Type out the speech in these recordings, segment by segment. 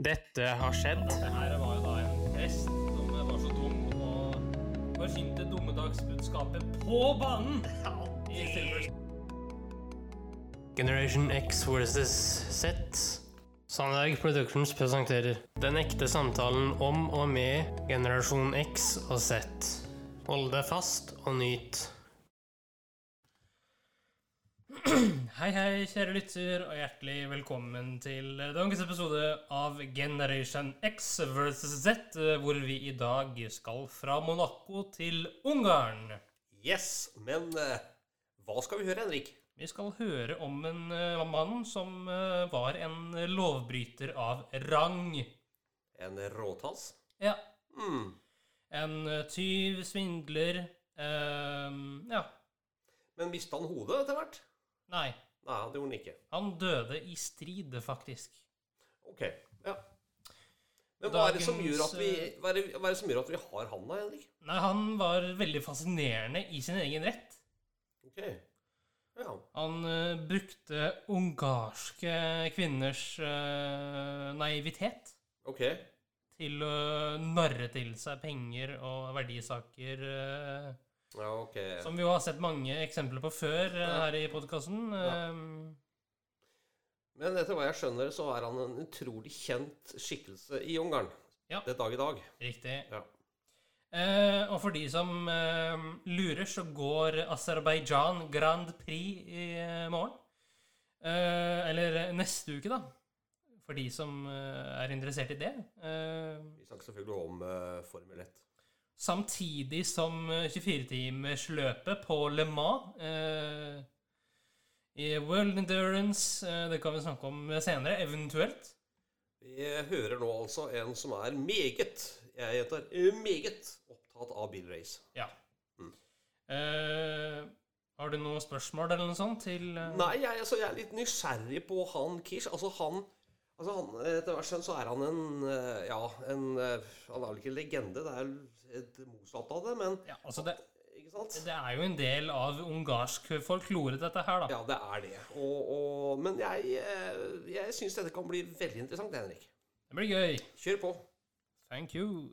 Dette har skjedd. Det her var jo da en prest som var så dum og forsynte dommedagsbudskapet på banen! I Generation X versus Z. Sandberg Productions presenterer Den ekte samtalen om og med generasjon X og Z. Hold deg fast og nyt. Hei, hei, kjære lytter, og hjertelig velkommen til dagens episode av Generation X versus Z, hvor vi i dag skal fra Monaco til Ungarn. Yes, men eh, hva skal vi høre, Henrik? Vi skal høre om en eh, mann som eh, var en lovbryter av rang. En råtass? Ja, Mm. en eh, tyv, svindler eh, Ja, Men mista han hodet etter hvert? nei. Nei, det gjorde han ikke. Han døde i strid, faktisk. Ok, ja. Men hva er, det som gjør at vi, eh, hva, er det, hva er det som gjør at vi har han da, Henrik? Nei, han var veldig fascinerende i sin egen rett. Ok, ja. Han uh, brukte ungarske kvinners uh, naivitet Ok, til å narre til seg penger og verdisaker, eh, ja, okay. som vi jo har sett mange eksempler på før eh, Ja. her i podkasten. Ja. Men etter hva jeg skjønner, så er han en utrolig kjent skikkelse i Ungarn. Ja. Det dag i dag. riktig. Ja. Eh, og for de som eh, lurer, så går Aserbajdsjan Grand Prix i eh, morgen. Eh, eller neste uke, da. For de som eh, er interessert i det. Eh, Vi snakker selvfølgelig om eh, Formel 1. Samtidig som 24-timersløpet på Le Mans eh, i World Endurance eh, Det kan vi snakke om senere, eventuelt. Vi hører nå altså en som er meget, jeg gjentar, eh, meget opptatt av bilrace. Ja. Mm. Eh, har du noen spørsmål eller noe sånt til eh, Nei, jeg, altså, jeg er litt nysgjerrig på han Kish. Altså, han, altså, han Etter hvert skjønn så er han en eh, Ja, en eh, Han er vel ikke en legende, det er et motsatt av det, men Ja, altså det, det er jo en del av ungarsk folklore, dette her, da. Ja, det er det. Og, og, men jeg, eh, jeg syns dette kan bli veldig interessant, Henrik. Det blir gøy. Kjør på. Thank you.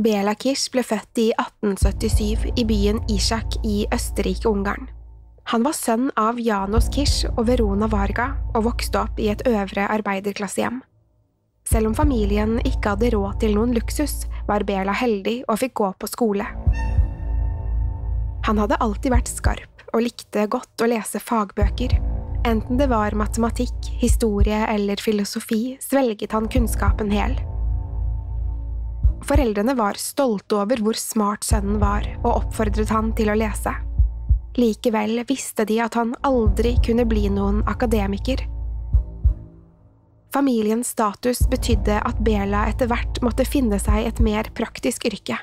Bela Kish ble født i 1877 i byen Ishak i Østerrike-Ungarn. Han var sønn av Janos Kish og Verona Varga og vokste opp i et øvre arbeiderklassehjem. Selv om familien ikke hadde råd til noen luksus, var Bela heldig og fikk gå på skole. Han hadde alltid vært skarp og likte godt å lese fagbøker. Enten det var matematikk, historie eller filosofi, svelget han kunnskapen hel. Foreldrene var stolte over hvor smart sønnen var, og oppfordret han til å lese. Likevel visste de at han aldri kunne bli noen akademiker. Familiens status betydde at Bela etter hvert måtte finne seg et mer praktisk yrke.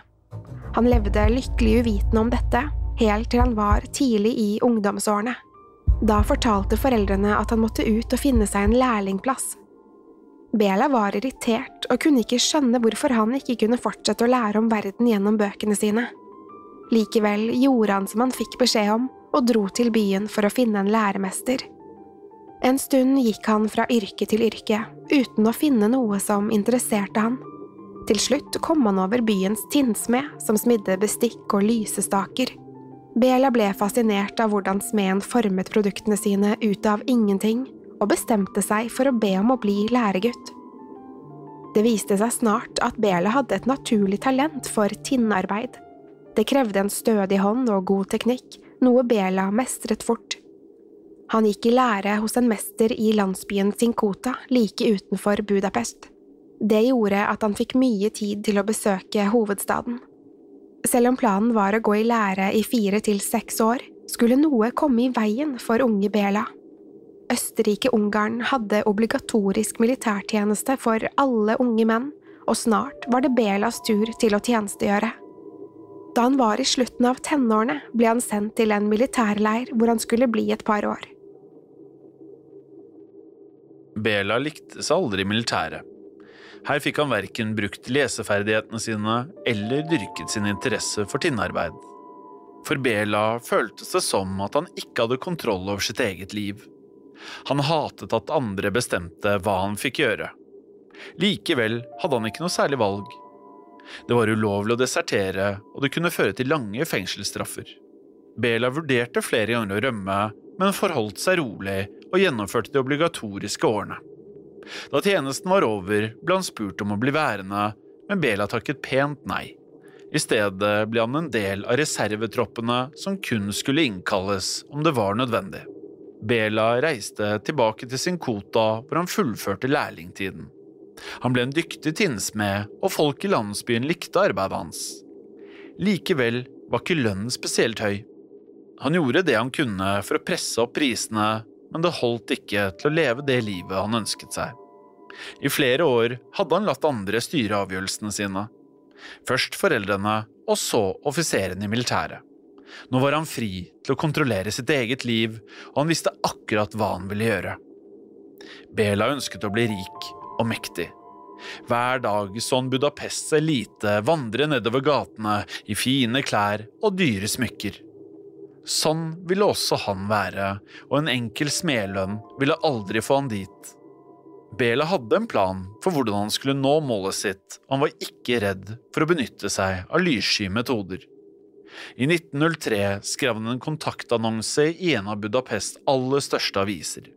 Han levde lykkelig uvitende om dette, helt til han var tidlig i ungdomsårene. Da fortalte foreldrene at han måtte ut og finne seg en lærlingplass. Bela var irritert og kunne ikke skjønne hvorfor han ikke kunne fortsette å lære om verden gjennom bøkene sine. Likevel gjorde han som han fikk beskjed om, og dro til byen for å finne en læremester. En stund gikk han fra yrke til yrke, uten å finne noe som interesserte han. Til slutt kom han over byens tinnsmed, som smidde bestikk og lysestaker. Bela ble fascinert av hvordan smeden formet produktene sine ut av ingenting, og bestemte seg for å be om å bli læregutt. Det viste seg snart at Bela hadde et naturlig talent for tinnarbeid. Det krevde en stødig hånd og god teknikk, noe Bela mestret fort. Han gikk i lære hos en mester i landsbyen Sinkota like utenfor Budapest. Det gjorde at han fikk mye tid til å besøke hovedstaden. Selv om planen var å gå i lære i fire til seks år, skulle noe komme i veien for unge Bela. Østerrike-Ungarn hadde obligatorisk militærtjeneste for alle unge menn, og snart var det Belas tur til å tjenestegjøre. Da han var i slutten av tenårene, ble han sendt til en militærleir hvor han skulle bli et par år. Bela likte seg aldri i militæret. Her fikk han verken brukt leseferdighetene sine eller dyrket sin interesse for tinnarbeid. For Bela føltes det som at han ikke hadde kontroll over sitt eget liv. Han hatet at andre bestemte hva han fikk gjøre. Likevel hadde han ikke noe særlig valg. Det var ulovlig å desertere, og det kunne føre til lange fengselsstraffer. Bela vurderte flere ganger å rømme, men forholdt seg rolig og gjennomførte de obligatoriske årene. Da tjenesten var over, ble han spurt om å bli værende, men Bela takket pent nei. I stedet ble han en del av reservetroppene som kun skulle innkalles om det var nødvendig. Bela reiste tilbake til sin kota hvor han fullførte lærlingtiden. Han ble en dyktig tinnsmed, og folk i landsbyen likte arbeidet hans. Likevel var ikke lønnen spesielt høy. Han gjorde det han kunne for å presse opp prisene, men det holdt ikke til å leve det livet han ønsket seg. I flere år hadde han latt andre styre avgjørelsene sine. Først foreldrene, og så offiserene i militæret. Nå var han fri til å kontrollere sitt eget liv, og han visste akkurat hva han ville gjøre. Bela ønsket å bli rik og mektig. Hver dag så han Budapests elite vandre nedover gatene i fine klær og dyre smykker. Sånn ville også han være, og en enkel smedlønn ville aldri få han dit. Bela hadde en plan for hvordan han skulle nå målet sitt, og han var ikke redd for å benytte seg av lyssky metoder. I 1903 skrev han en kontaktannonse i en av Budapests aller største aviser.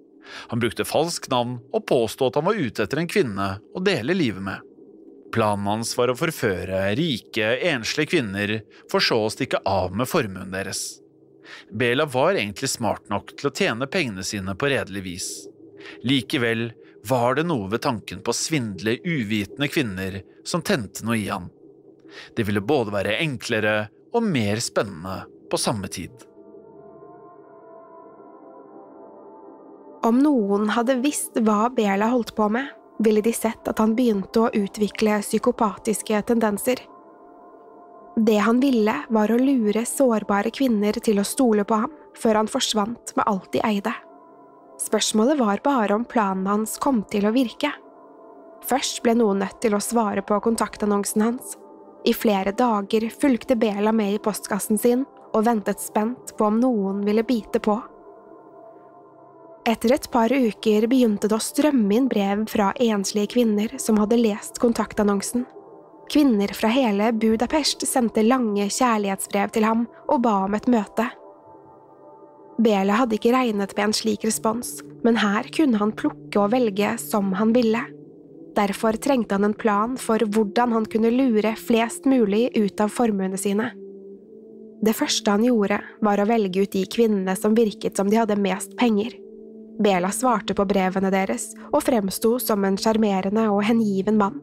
Han brukte falsk navn og påsto at han var ute etter en kvinne å dele livet med. Planen hans var å forføre rike, enslige kvinner, for så å stikke av med formuen deres. Bela var egentlig smart nok til å tjene pengene sine på redelig vis. Likevel var det noe ved tanken på å svindle uvitende kvinner som tente noe i han. Det ville både være enklere og mer spennende på samme tid. Om noen hadde visst hva Bela holdt på med, ville de sett at han begynte å utvikle psykopatiske tendenser. Det han ville, var å lure sårbare kvinner til å stole på ham, før han forsvant med alt de eide. Spørsmålet var bare om planen hans kom til å virke. Først ble noen nødt til å svare på kontaktannonsen hans. I flere dager fulgte Bela med i postkassen sin og ventet spent på om noen ville bite på. Etter et par uker begynte det å strømme inn brev fra enslige kvinner som hadde lest kontaktannonsen. Kvinner fra hele Budapest sendte lange kjærlighetsbrev til ham og ba om et møte. Bela hadde ikke regnet med en slik respons, men her kunne han plukke og velge som han ville. Derfor trengte han en plan for hvordan han kunne lure flest mulig ut av formuene sine. Det første han gjorde, var å velge ut de kvinnene som virket som de hadde mest penger. Bela svarte på brevene deres og fremsto som en sjarmerende og hengiven mann.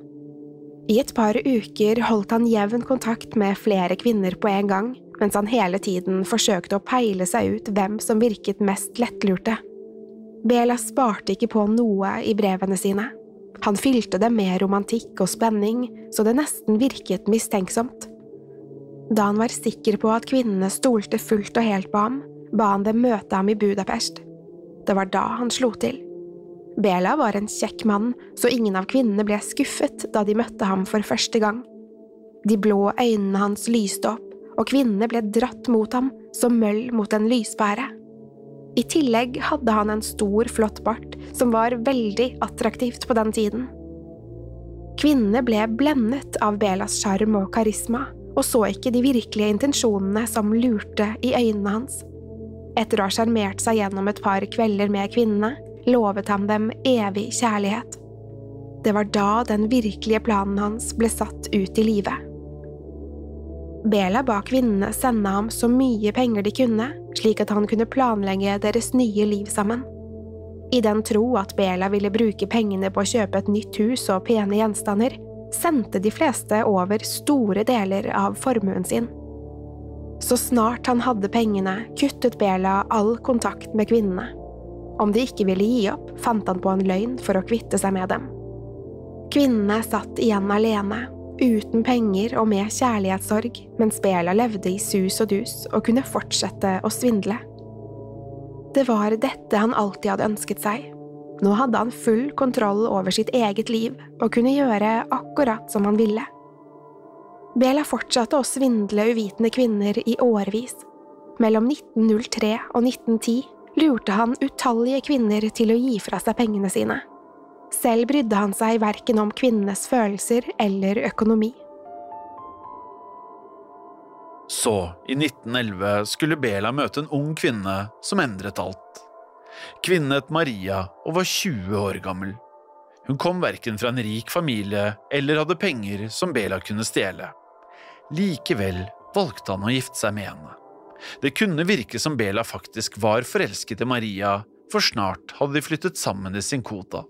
I et par uker holdt han jevn kontakt med flere kvinner på en gang, mens han hele tiden forsøkte å peile seg ut hvem som virket mest lettlurte. Bela sparte ikke på noe i brevene sine. Han fylte det med romantikk og spenning, så det nesten virket mistenksomt. Da han var sikker på at kvinnene stolte fullt og helt på ham, ba han dem møte ham i Budapest. Det var da han slo til. Bela var en kjekk mann, så ingen av kvinnene ble skuffet da de møtte ham for første gang. De blå øynene hans lyste opp, og kvinnene ble dratt mot ham som møll mot en lyspære. I tillegg hadde han en stor, flott bart som var veldig attraktivt på den tiden. Kvinnene ble blendet av Belas sjarm og karisma, og så ikke de virkelige intensjonene som lurte i øynene hans. Etter å ha sjarmert seg gjennom et par kvelder med kvinnene, lovet han dem evig kjærlighet. Det var da den virkelige planen hans ble satt ut i livet. Bela ba kvinnene sende ham så mye penger de kunne, slik at han kunne planlegge deres nye liv sammen. I den tro at Bela ville bruke pengene på å kjøpe et nytt hus og pene gjenstander, sendte de fleste over store deler av formuen sin. Så snart han hadde pengene, kuttet Bela all kontakt med kvinnene. Om de ikke ville gi opp, fant han på en løgn for å kvitte seg med dem. Kvinnene satt igjen alene, uten penger og med kjærlighetssorg, mens Bela levde i sus og dus og kunne fortsette å svindle. Det var dette han alltid hadde ønsket seg. Nå hadde han full kontroll over sitt eget liv og kunne gjøre akkurat som han ville. Bela fortsatte å svindle uvitende kvinner i årevis. Mellom 1903 og 1910 lurte han utallige kvinner til å gi fra seg pengene sine. Selv brydde han seg verken om kvinnenes følelser eller økonomi. Så, i 1911, skulle Bela møte en ung kvinne som endret alt. Kvinnen het Maria og var 20 år gammel. Hun kom verken fra en rik familie eller hadde penger som Bela kunne stjele. Likevel valgte han å gifte seg med henne. Det kunne virke som Bela faktisk var forelsket i Maria, for snart hadde de flyttet sammen i sin kvota.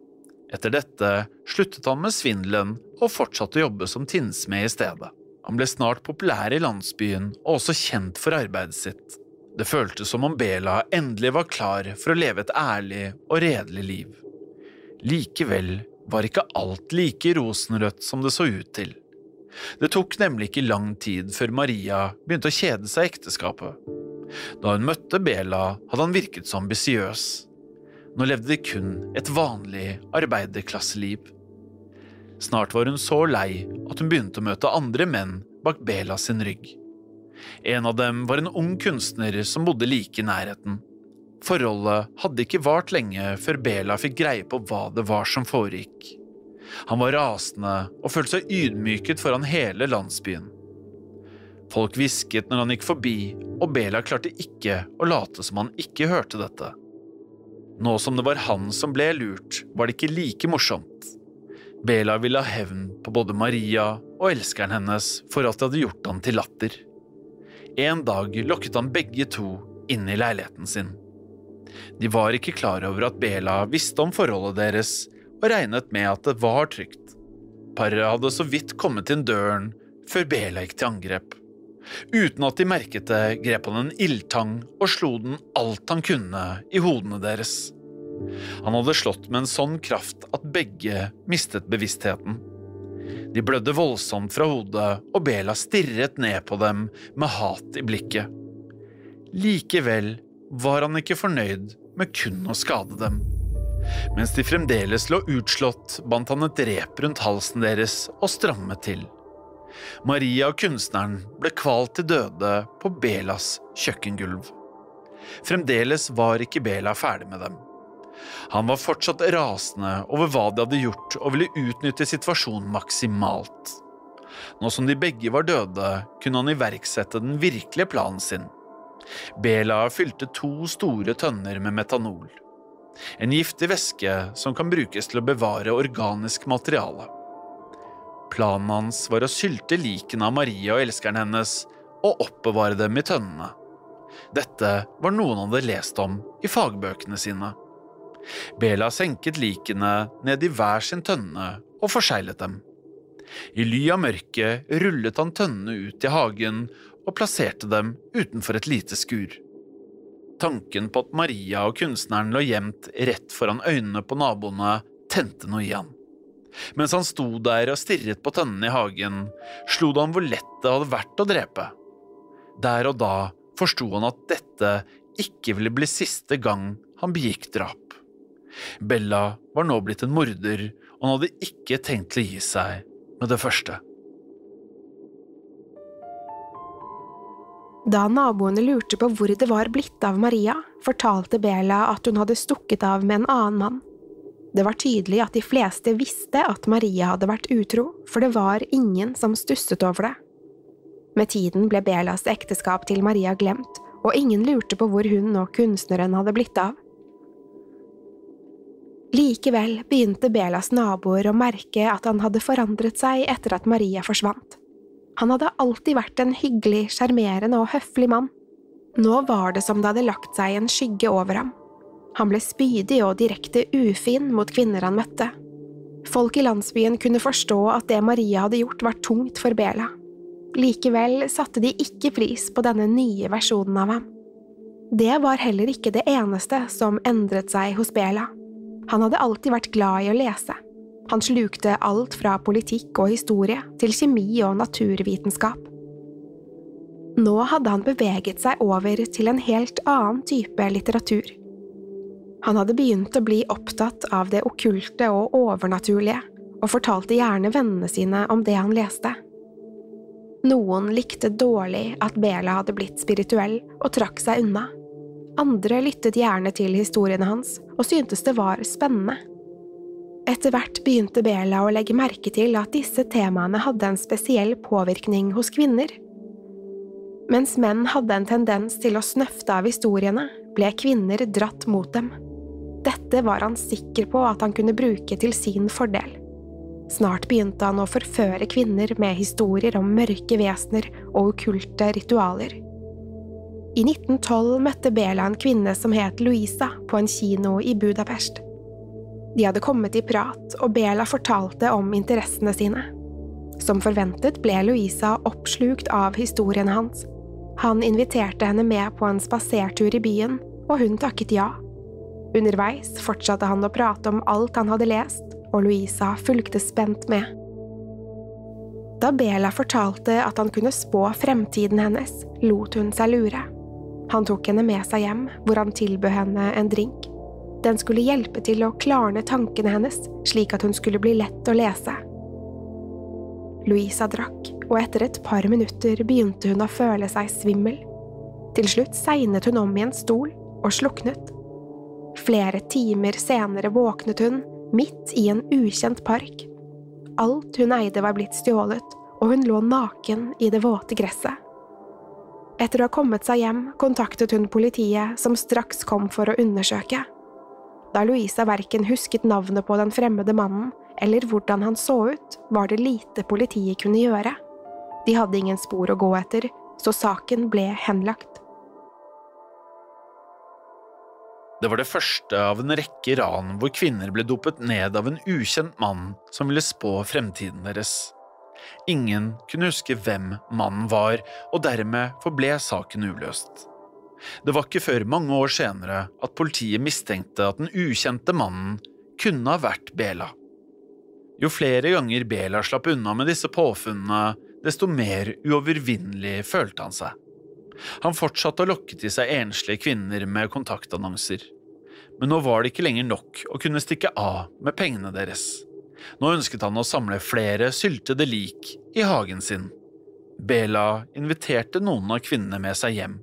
Etter dette sluttet han med svindelen og fortsatte å jobbe som tinnsmed i stedet. Han ble snart populær i landsbyen og også kjent for arbeidet sitt. Det føltes som om Bela endelig var klar for å leve et ærlig og redelig liv. Likevel var ikke alt like rosenrødt som det så ut til. Det tok nemlig ikke lang tid før Maria begynte å kjede seg i ekteskapet. Da hun møtte Bela, hadde han virket så ambisiøs. Nå levde de kun et vanlig arbeiderklasseliv. Snart var hun så lei at hun begynte å møte andre menn bak Bela sin rygg. En av dem var en ung kunstner som bodde like i nærheten. Forholdet hadde ikke vart lenge før Bela fikk greie på hva det var som foregikk. Han var rasende og følte seg ydmyket foran hele landsbyen. Folk hvisket når han gikk forbi, og Bela klarte ikke å late som han ikke hørte dette. Nå som det var han som ble lurt, var det ikke like morsomt. Bela ville ha hevn på både Maria og elskeren hennes for at de hadde gjort han til latter. En dag lokket han begge to inn i leiligheten sin. De var ikke klar over at Bela visste om forholdet deres, og regnet med at det var trygt. Paret hadde så vidt kommet inn døren før Bela gikk til angrep. Uten at de merket det, grep han en ildtang og slo den alt han kunne i hodene deres. Han hadde slått med en sånn kraft at begge mistet bevisstheten. De blødde voldsomt fra hodet, og Bela stirret ned på dem med hat i blikket. Likevel var han ikke fornøyd med kun å skade dem. Mens de fremdeles lå utslått, bandt han et rep rundt halsen deres og strammet til. Maria og kunstneren ble kvalt til døde på Belas kjøkkengulv. Fremdeles var ikke Bela ferdig med dem. Han var fortsatt rasende over hva de hadde gjort og ville utnytte situasjonen maksimalt. Nå som de begge var døde, kunne han iverksette den virkelige planen sin. Bela fylte to store tønner med metanol. En giftig væske som kan brukes til å bevare organisk materiale. Planen hans var å sylte likene av Maria og elskeren hennes og oppbevare dem i tønnene. Dette var noe han hadde lest om i fagbøkene sine. Bela senket likene ned i hver sin tønne og forseglet dem. I ly av mørket rullet han tønnene ut i hagen og plasserte dem utenfor et lite skur. Tanken på at Maria og kunstneren lå gjemt rett foran øynene på naboene, tente noe i han. Mens han sto der og stirret på tønnene i hagen, slo det ham hvor lett det hadde vært å drepe. Der og da forsto han at dette ikke ville bli siste gang han begikk drap. Bella var nå blitt en morder, og han hadde ikke tenkt til å gi seg med det første. Da naboene lurte på hvor det var blitt av Maria, fortalte Bela at hun hadde stukket av med en annen mann. Det var tydelig at de fleste visste at Maria hadde vært utro, for det var ingen som stusset over det. Med tiden ble Belas ekteskap til Maria glemt, og ingen lurte på hvor hun og kunstneren hadde blitt av. Likevel begynte Belas naboer å merke at han hadde forandret seg etter at Maria forsvant. Han hadde alltid vært en hyggelig, sjarmerende og høflig mann. Nå var det som det hadde lagt seg en skygge over ham. Han ble spydig og direkte ufin mot kvinner han møtte. Folk i landsbyen kunne forstå at det Maria hadde gjort var tungt for Bela. Likevel satte de ikke pris på denne nye versjonen av ham. Det var heller ikke det eneste som endret seg hos Bela. Han hadde alltid vært glad i å lese. Han slukte alt fra politikk og historie til kjemi og naturvitenskap. Nå hadde han beveget seg over til en helt annen type litteratur. Han hadde begynt å bli opptatt av det okkulte og overnaturlige, og fortalte gjerne vennene sine om det han leste. Noen likte dårlig at Bela hadde blitt spirituell og trakk seg unna. Andre lyttet gjerne til historiene hans og syntes det var spennende. Etter hvert begynte Bela å legge merke til at disse temaene hadde en spesiell påvirkning hos kvinner. Mens menn hadde en tendens til å snøfte av historiene, ble kvinner dratt mot dem. Dette var han sikker på at han kunne bruke til sin fordel. Snart begynte han å forføre kvinner med historier om mørke vesener og okkulte ritualer. I 1912 møtte Bela en kvinne som het Louisa, på en kino i Budapest. De hadde kommet i prat, og Bela fortalte om interessene sine. Som forventet ble Louisa oppslukt av historiene hans. Han inviterte henne med på en spasertur i byen, og hun takket ja. Underveis fortsatte han å prate om alt han hadde lest, og Louisa fulgte spent med. Da Bela fortalte at han kunne spå fremtiden hennes, lot hun seg lure. Han tok henne med seg hjem, hvor han tilbød henne en drink. Den skulle hjelpe til å klarne tankene hennes, slik at hun skulle bli lett å lese. Louisa drakk, og etter et par minutter begynte hun å føle seg svimmel. Til slutt segnet hun om i en stol og sluknet. Flere timer senere våknet hun, midt i en ukjent park. Alt hun eide var blitt stjålet, og hun lå naken i det våte gresset. Etter å ha kommet seg hjem kontaktet hun politiet, som straks kom for å undersøke. Da Louisa verken husket navnet på den fremmede mannen eller hvordan han så ut, var det lite politiet kunne gjøre. De hadde ingen spor å gå etter, så saken ble henlagt. Det var det første av en rekke ran hvor kvinner ble dopet ned av en ukjent mann som ville spå fremtiden deres. Ingen kunne huske hvem mannen var, og dermed forble saken uløst. Det var ikke før mange år senere at politiet mistenkte at den ukjente mannen kunne ha vært Bela. Jo flere ganger Bela slapp unna med disse påfunnene, desto mer uovervinnelig følte han seg. Han fortsatte å lokke til seg enslige kvinner med kontaktannonser. Men nå var det ikke lenger nok å kunne stikke av med pengene deres. Nå ønsket han å samle flere syltede lik i hagen sin. Bela inviterte noen av kvinnene med seg hjem.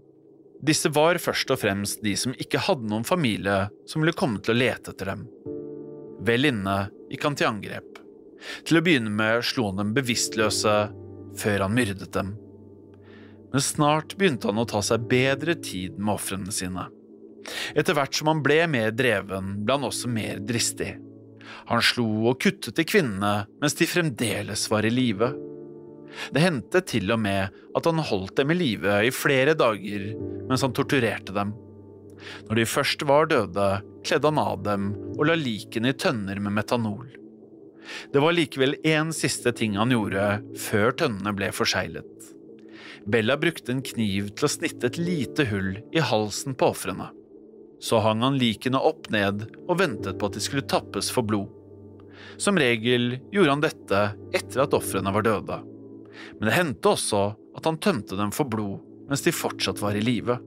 Disse var først og fremst de som ikke hadde noen familie som ville komme til å lete etter dem. Vel inne gikk han til angrep. Til å begynne med slo han dem bevisstløse, før han myrdet dem. Men snart begynte han å ta seg bedre tid med ofrene sine. Etter hvert som han ble mer dreven, ble han også mer dristig. Han slo og kuttet til kvinnene mens de fremdeles var i live. Det hendte til og med at han holdt dem i live i flere dager mens han torturerte dem. Når de først var døde, kledde han av dem og la likene i tønner med metanol. Det var likevel én siste ting han gjorde før tønnene ble forseglet. Bella brukte en kniv til å snitte et lite hull i halsen på ofrene. Så hang han likene opp ned og ventet på at de skulle tappes for blod. Som regel gjorde han dette etter at ofrene var døde, men det hendte også at han tømte dem for blod mens de fortsatt var i live.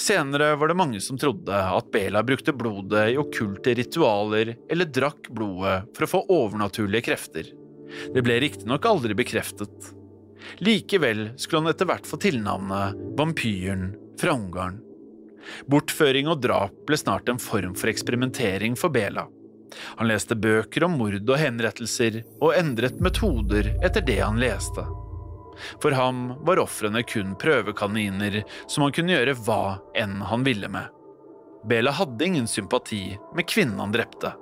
Senere var det mange som trodde at Bela brukte blodet i okkulte ritualer eller drakk blodet for å få overnaturlige krefter. Det ble riktignok aldri bekreftet. Likevel skulle han etter hvert få tilnavnet Vampyren fra Ungarn. Bortføring og drap ble snart en form for eksperimentering for Bela. Han leste bøker om mord og henrettelser, og endret metoder etter det han leste. For ham var ofrene kun prøvekaniner som han kunne gjøre hva enn han ville med. Bela hadde ingen sympati med kvinnen han drepte.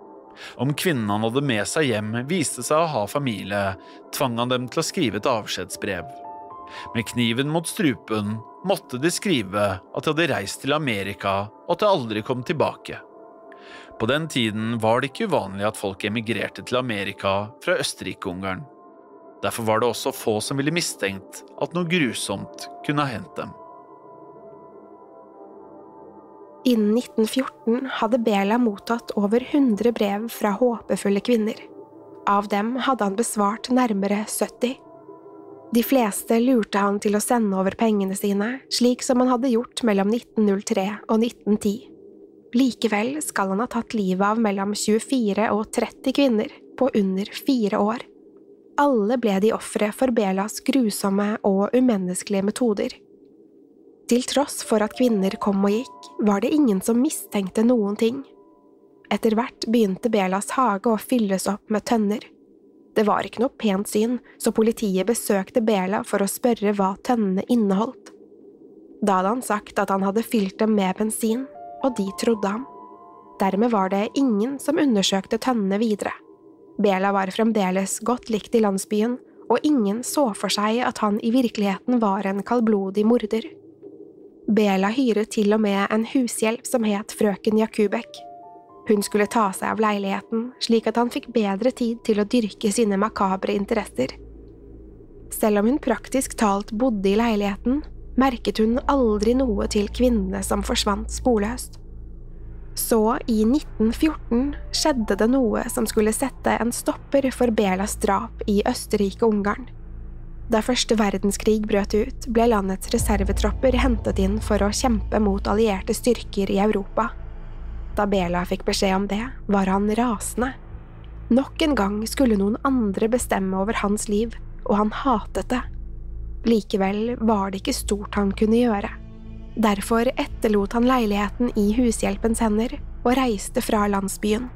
Om kvinnen han hadde med seg hjem viste seg å ha familie, tvang han dem til å skrive et avskjedsbrev. Med kniven mot strupen måtte de skrive at de hadde reist til Amerika og at de aldri kom tilbake. På den tiden var det ikke uvanlig at folk emigrerte til Amerika fra Østerrike-Ungarn. Derfor var det også få som ville mistenkt at noe grusomt kunne ha hendt dem. Innen 1914 hadde Bela mottatt over 100 brev fra håpefulle kvinner. Av dem hadde han besvart nærmere 70. De fleste lurte han til å sende over pengene sine, slik som han hadde gjort mellom 1903 og 1910. Likevel skal han ha tatt livet av mellom 24 og 30 kvinner på under fire år. Alle ble de ofre for Belas grusomme og umenneskelige metoder. Til tross for at kvinner kom og gikk, var det ingen som mistenkte noen ting. Etter hvert begynte Belas hage å fylles opp med tønner. Det var ikke noe pent syn, så politiet besøkte Bela for å spørre hva tønnene inneholdt. Da hadde han sagt at han hadde fylt dem med bensin, og de trodde ham. Dermed var det ingen som undersøkte tønnene videre. Bela var fremdeles godt likt i landsbyen, og ingen så for seg at han i virkeligheten var en kaldblodig morder. Bela hyret til og med en hushjelp som het frøken Jakubek. Hun skulle ta seg av leiligheten, slik at han fikk bedre tid til å dyrke sine makabre interesser. Selv om hun praktisk talt bodde i leiligheten, merket hun aldri noe til kvinnene som forsvant sporløst. Så, i 1914, skjedde det noe som skulle sette en stopper for Belas drap i Østerrike-Ungarn. Da første verdenskrig brøt ut, ble landets reservetropper hentet inn for å kjempe mot allierte styrker i Europa. Da Bela fikk beskjed om det, var han rasende. Nok en gang skulle noen andre bestemme over hans liv, og han hatet det. Likevel var det ikke stort han kunne gjøre. Derfor etterlot han leiligheten i hushjelpens hender og reiste fra landsbyen.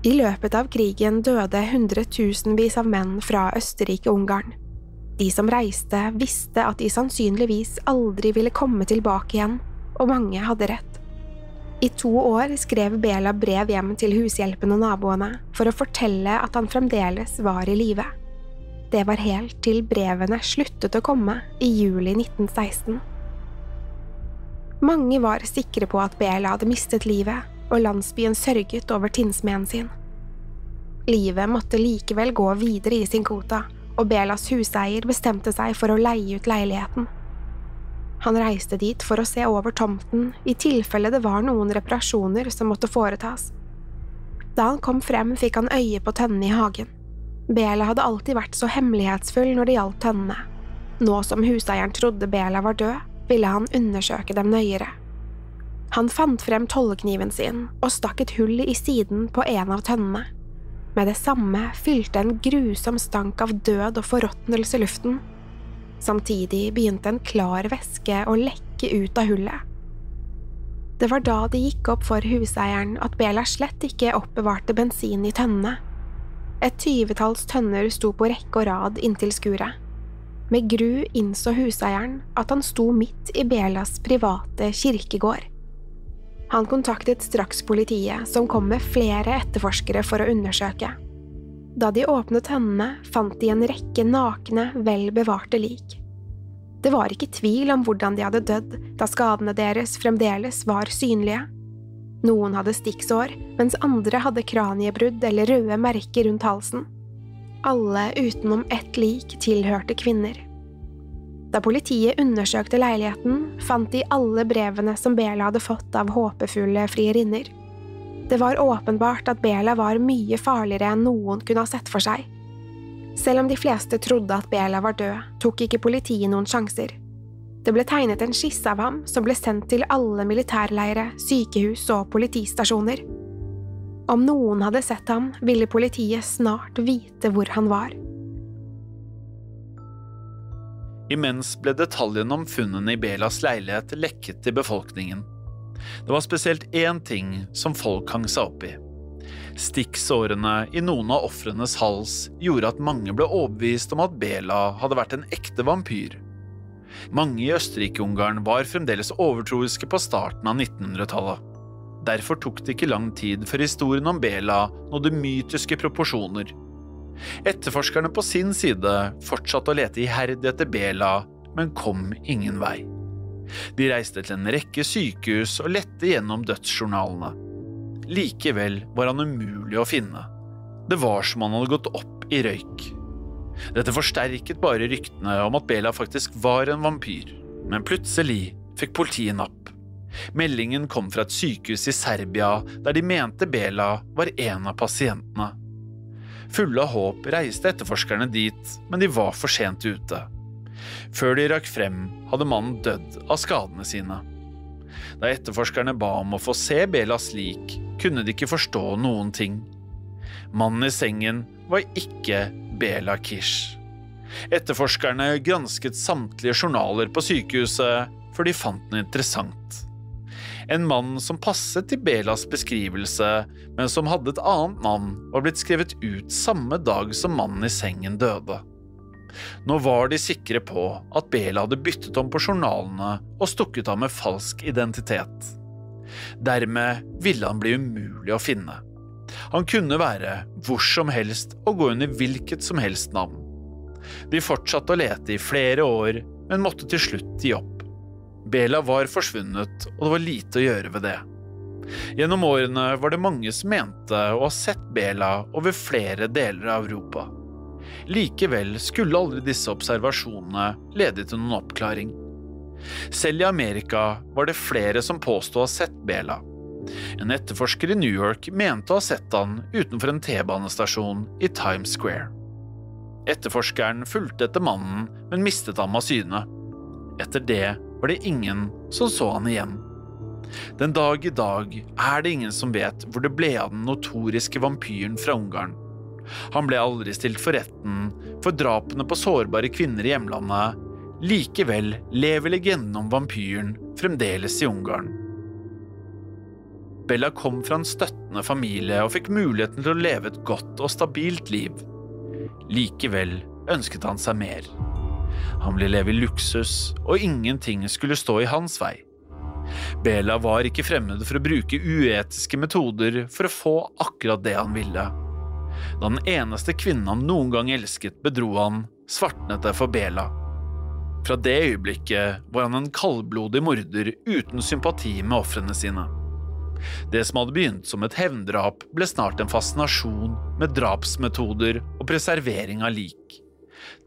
I løpet av krigen døde hundretusenvis av menn fra Østerrike-Ungarn. De som reiste, visste at de sannsynligvis aldri ville komme tilbake igjen, og mange hadde rett. I to år skrev Bela brev hjem til hushjelpen og naboene for å fortelle at han fremdeles var i live. Det var helt til brevene sluttet å komme i juli 1916. Mange var sikre på at Bela hadde mistet livet, og landsbyen sørget over tinnsmeden sin. Livet måtte likevel gå videre i sin kvota, og Belas huseier bestemte seg for å leie ut leiligheten. Han reiste dit for å se over tomten i tilfelle det var noen reparasjoner som måtte foretas. Da han kom frem, fikk han øye på tønnene i hagen. Bela hadde alltid vært så hemmelighetsfull når det gjaldt tønnene. Nå som huseieren trodde Bela var død, ville han undersøke dem nøyere. Han fant frem tollekniven sin og stakk et hull i siden på en av tønnene. Med det samme fylte en grusom stank av død og forråtnelse luften. Samtidig begynte en klar væske å lekke ut av hullet. Det var da det gikk opp for huseieren at Bela slett ikke oppbevarte bensin i tønnene. Et tyvetalls tønner sto på rekke og rad inntil skuret. Med gru innså huseieren at han sto midt i Belas private kirkegård. Han kontaktet straks politiet, som kom med flere etterforskere for å undersøke. Da de åpnet hendene, fant de en rekke nakne, vel bevarte lik. Det var ikke tvil om hvordan de hadde dødd, da skadene deres fremdeles var synlige. Noen hadde stikksår, mens andre hadde kraniebrudd eller røde merker rundt halsen. Alle utenom ett lik tilhørte kvinner. Da politiet undersøkte leiligheten, fant de alle brevene som Bela hadde fått av håpefulle frierinner. Det var åpenbart at Bela var mye farligere enn noen kunne ha sett for seg. Selv om de fleste trodde at Bela var død, tok ikke politiet noen sjanser. Det ble tegnet en skisse av ham som ble sendt til alle militærleire, sykehus og politistasjoner. Om noen hadde sett ham, ville politiet snart vite hvor han var. Imens ble detaljene om funnene i Belas leilighet lekket til befolkningen. Det var spesielt én ting som folk hang seg opp i. Stikksårene i noen av ofrenes hals gjorde at mange ble overbevist om at Bela hadde vært en ekte vampyr. Mange i Østerrike-Ungarn var fremdeles overtroiske på starten av 1900-tallet. Derfor tok det ikke lang tid før historien om Bela nådde mytiske proporsjoner. Etterforskerne på sin side fortsatte å lete iherdig etter Bela, men kom ingen vei. De reiste til en rekke sykehus og lette gjennom dødsjournalene. Likevel var han umulig å finne. Det var som han hadde gått opp i røyk. Dette forsterket bare ryktene om at Bela faktisk var en vampyr, men plutselig fikk politiet napp. Meldingen kom fra et sykehus i Serbia der de mente Bela var en av pasientene. Fulle av håp reiste etterforskerne dit, men de var for sent ute. Før de rakk frem, hadde mannen dødd av skadene sine. Da etterforskerne ba om å få se Belas lik, kunne de ikke forstå noen ting. Mannen i sengen var ikke Bela Kish. Etterforskerne gransket samtlige journaler på sykehuset før de fant noe interessant. En mann som passet til Belas beskrivelse, men som hadde et annet navn, og blitt skrevet ut samme dag som mannen i sengen døde. Nå var de sikre på at Bela hadde byttet om på journalene og stukket av med falsk identitet. Dermed ville han bli umulig å finne. Han kunne være hvor som helst og gå under hvilket som helst navn. De fortsatte å lete i flere år, men måtte til slutt gi opp. Bela var forsvunnet, og det var lite å gjøre ved det. Gjennom årene var det mange som mente å ha sett Bela over flere deler av Europa. Likevel skulle aldri disse observasjonene lede til noen oppklaring. Selv i Amerika var det flere som påsto å ha sett Bela. En etterforsker i New York mente å ha sett han utenfor en T-banestasjon i Times Square. Etterforskeren fulgte etter mannen, men mistet ham av syne. Etter det var det ingen som så han igjen. Den dag i dag er det ingen som vet hvor det ble av den notoriske vampyren fra Ungarn. Han ble aldri stilt for retten for drapene på sårbare kvinner i hjemlandet. Likevel lever legenden om vampyren fremdeles i Ungarn. Bella kom fra en støttende familie og fikk muligheten til å leve et godt og stabilt liv. Likevel ønsket han seg mer. Han ville leve i luksus, og ingenting skulle stå i hans vei. Bela var ikke fremmed for å bruke uetiske metoder for å få akkurat det han ville. Da den eneste kvinnen han noen gang elsket, bedro han, svartnet det for Bela. Fra det øyeblikket var han en kaldblodig morder uten sympati med ofrene sine. Det som hadde begynt som et hevndrap, ble snart en fascinasjon med drapsmetoder og preservering av lik.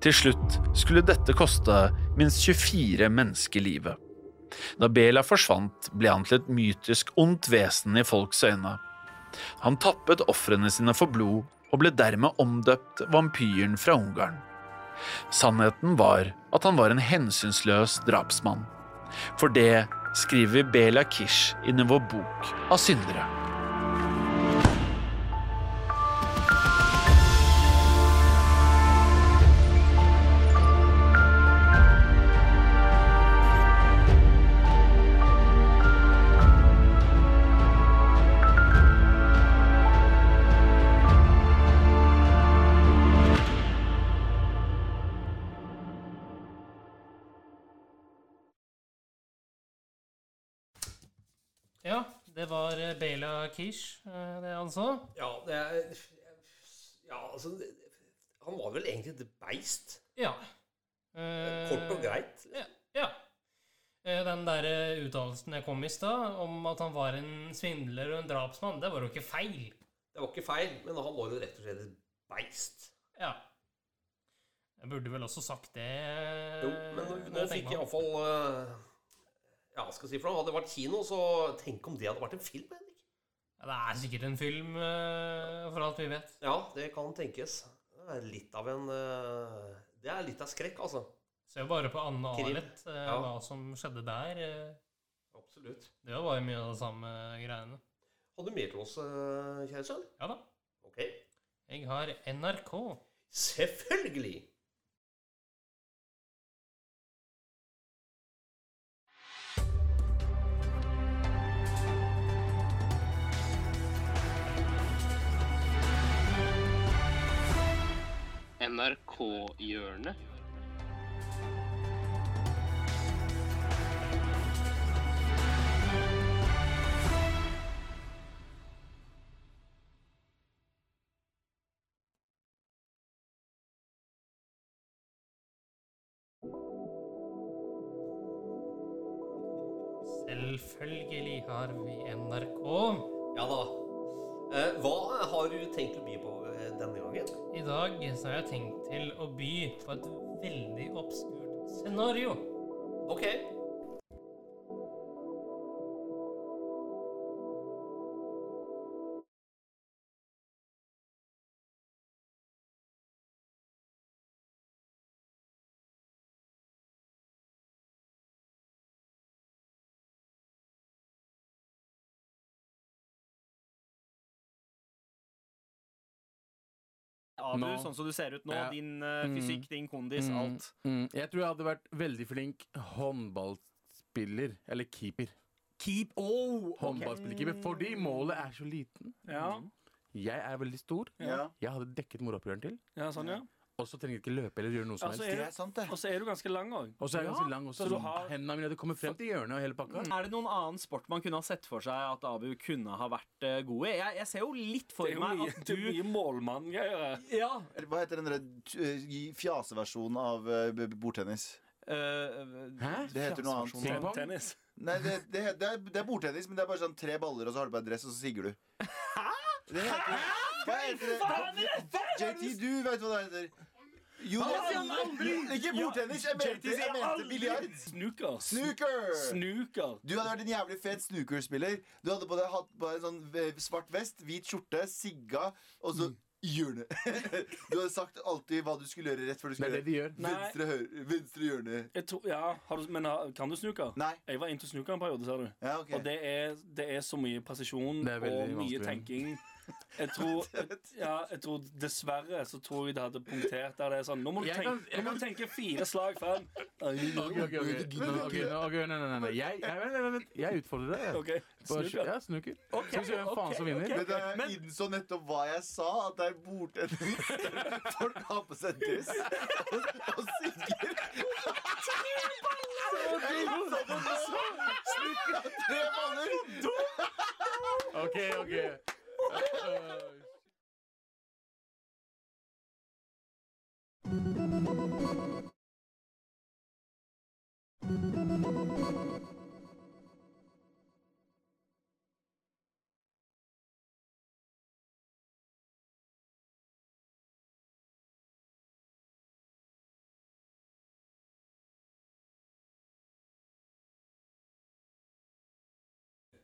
Til slutt skulle dette koste minst 24 mennesker livet. Da Bela forsvant, ble han til et mytisk ondt vesen i folks øyne. Han tappet ofrene sine for blod og ble dermed omdøpt vampyren fra Ungarn. Sannheten var at han var en hensynsløs drapsmann. For det skriver Bela Kish i vår bok av syndere. Kish, eh, det sa. Ja, det er Ja, altså Han var vel egentlig et beist. Ja. Eh, Kort og greit. Ja. ja. Eh, Den der eh, uttalelsen jeg kom i stad, om at han var en svindler og en drapsmann, det var jo ikke feil. Det var ikke feil, men han var jo rett og slett et beist. Ja. Jeg burde vel også sagt det. Jo, men nå, fikk jeg iallfall Ja, skal jeg si for noe. Hadde det vært kino, så tenk om det hadde vært en film. Ja, Det er sikkert en film, eh, for alt vi vet. Ja, det kan tenkes. Det er litt av en eh, Det er litt av skrekk, altså. Se bare på Anne Arlet, eh, Ja. hva som skjedde der. Absolutt. Det var jo mye av det samme greiene. Har du mer til oss, kjære sønn? Ja da. Ok. Jeg har NRK. Selvfølgelig! NRK-hjørnet. Selvfølgelig har vi NRK. Ja da. Eh, hva har du tenkt å by på eh? I dag så har jeg tenkt til å by på et veldig obskurt scenario. Ok. Abu, du, sånn som du ser ut nå. Ja. Din Mm. fysikk, din kondis, Mm, alt. Mm, jeg tror jeg hadde vært veldig flink håndballspiller. Eller keeper. Keep Oh! Håndballspiller-keeper. Fordi målet er så liten. Ja, Jeg er veldig stor. Ja, Jeg hadde dekket moroppgjøren til. ja sånn, ja. Og så trenger jeg ikke løpe eller gjøre noe som Altså, helst. det er er sant, det. Og så er du ganske lang òg. Og så er jeg ganske lang også. så du har- Hendene mine det kommet frem til hjørnet og hele pakka. Er det noen annen sport man kunne ha sett for seg at Abu kunne ha vært eh, god i? Jeg, jeg ser jo litt for meg at du målmann-greier. Ja. Hva heter den der uh, fjaseversjonen av uh, b- b- bordtennis? eh, Hæ? Det heter noe annet. Pingpong? Tennis. Nei, det, det, det, er, det er bordtennis, men det er bare sånn tre baller, og så har du bare dress, og så sigger du. Det heter, hva heter det? JT, du vet hva det heter. Jo, ikke bordtennis. Jeg mente, jeg mente biljard. Snooker. Snooker! Snooker. Du hadde vært en jævlig fet snookerspiller. Du hadde på deg hatt på deg en sånn svart vest, hvit skjorte, sigga, og så hjørne. Du hadde sagt alltid hva du skulle gjøre rett før du skulle det de gjør. Venstre, høyre, venstre hjørne. Jeg tror, ja, har du, men kan du snooker? Nei. Jeg var into snooker en periode, ser du. Ja, okay. Og det er, det er så mye presisjon og mye vanskelig. tenking. Jeg tror, ja, jeg tror Dessverre så tror jeg det hadde punktert der det er sånn Nå må du tenke, nå må du tenke fire slag frem. Ok, ok, ok. Nå- ok, Nei, nei, nei. Jeg, jeg, vent, vent, vent. jeg utfordrer deg. OK. Snuker. Ja, snooker. Så vi ser hvem faen som vinner. Men jeg innså nettopp hva jeg sa, at det er bordtennis. Folk har på seg dress og, og sigger. av Tre baller. Ok, ok. Uh,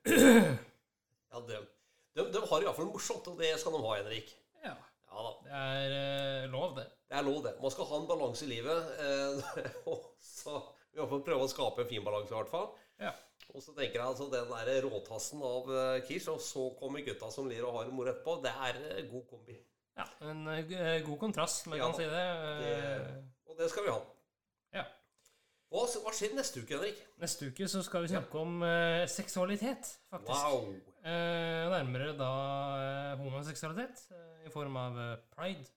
Ja, de, de, har iallfall morsomt, og det skal de ha, Henrik. Ja, Ja da. det er eh, lov, det. Det er lov, det. Man skal ha en balanse i livet. Eh, og så Vi får prøve å skape en fin balanse, i hvert fall. Ja. Og så tenker jeg altså den der råtassen av eh, Kish, og så kommer gutta som lir og har det moro etterpå. Det er en god kombi. Ja, En eh, eh, god kontrast, om jeg Ja kan si det. Det, Eh, og det skal vi ha. Ja. Hva, skjer neste uke, Henrik? Neste uke så skal vi snakke om uh, seksualitet, faktisk. Wow! Eh, nærmere da eh, homoseksualitet eh, i form av pride.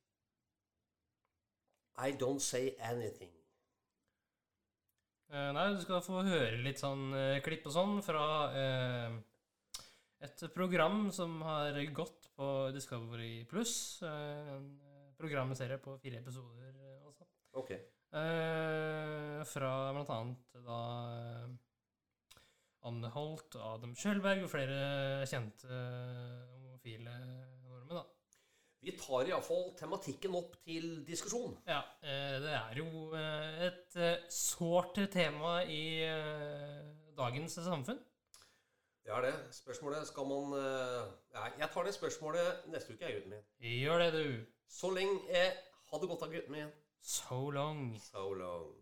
I don't say anything. Eh, nei, du skal få høre litt sånn klipp og sånn fra eh, et program som har gått på Discovery Pluss. Eh, en programserie på fire episoder, eh, Okay. Ok. Eh, fra blant annet da Anne Holt, Adam Kjølberg og flere kjente eh, homofile nordmenn, da. Vi tar iallfall tematikken opp til diskusjon. Ja, eh, det er jo eh, et sårt tema i dagens samfunn. Det er det. Spørsmålet skal man ja, Jeg tar det spørsmålet neste uke, jeg, gutten min. Gjør det, du. Så lenge jeg Ha det godt da, gutten min. So long. So long.